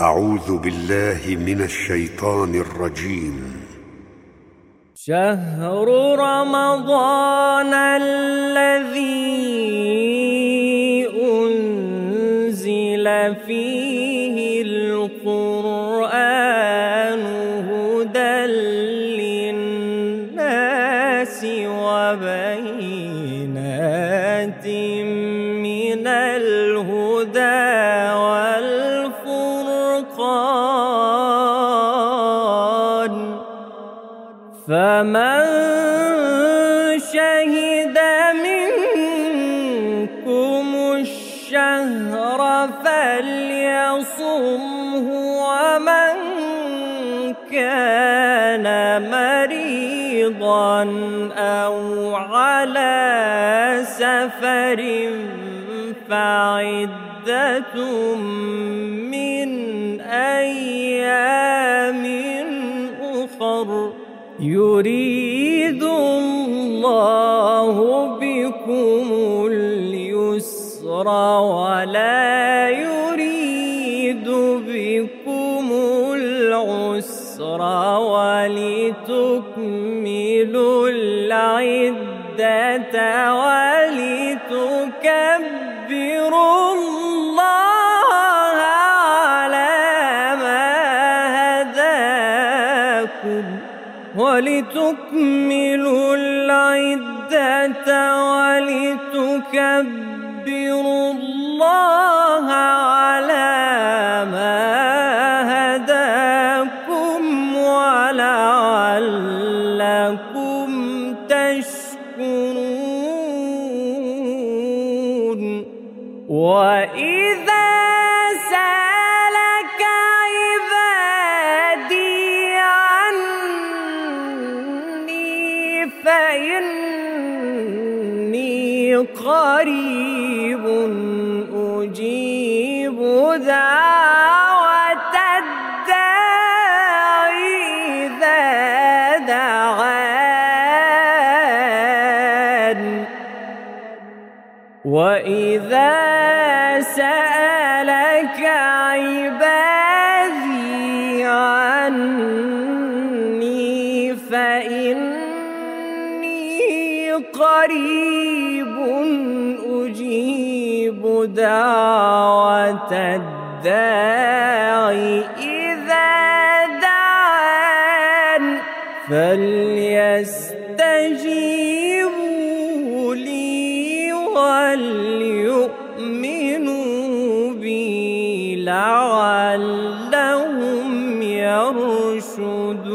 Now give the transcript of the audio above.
أعوذ بالله من الشيطان الرجيم. شهر رمضان الذي أنزل فيه القرآن هدى للناس وبينات من الهدى فمن شهد منكم الشهر فليصمه ومن كان مريضا أو على سفر فعدة يريد الله بكم اليسر ولا يريد بكم العسر ولتكملوا العدة ولتكبروا الله ولتكملوا العدة ولتكبروا الله على ما هداكم ولعلكم تشكرون. وإذا سألك قريب أجيب دعوة الداعي إذا دعان. وإذا سألك عبادي عني فإني قريب أجيب دعوة الداعي. إذا دعان فليستجيبوا لي وليؤمنوا بي لعلهم يرشدون.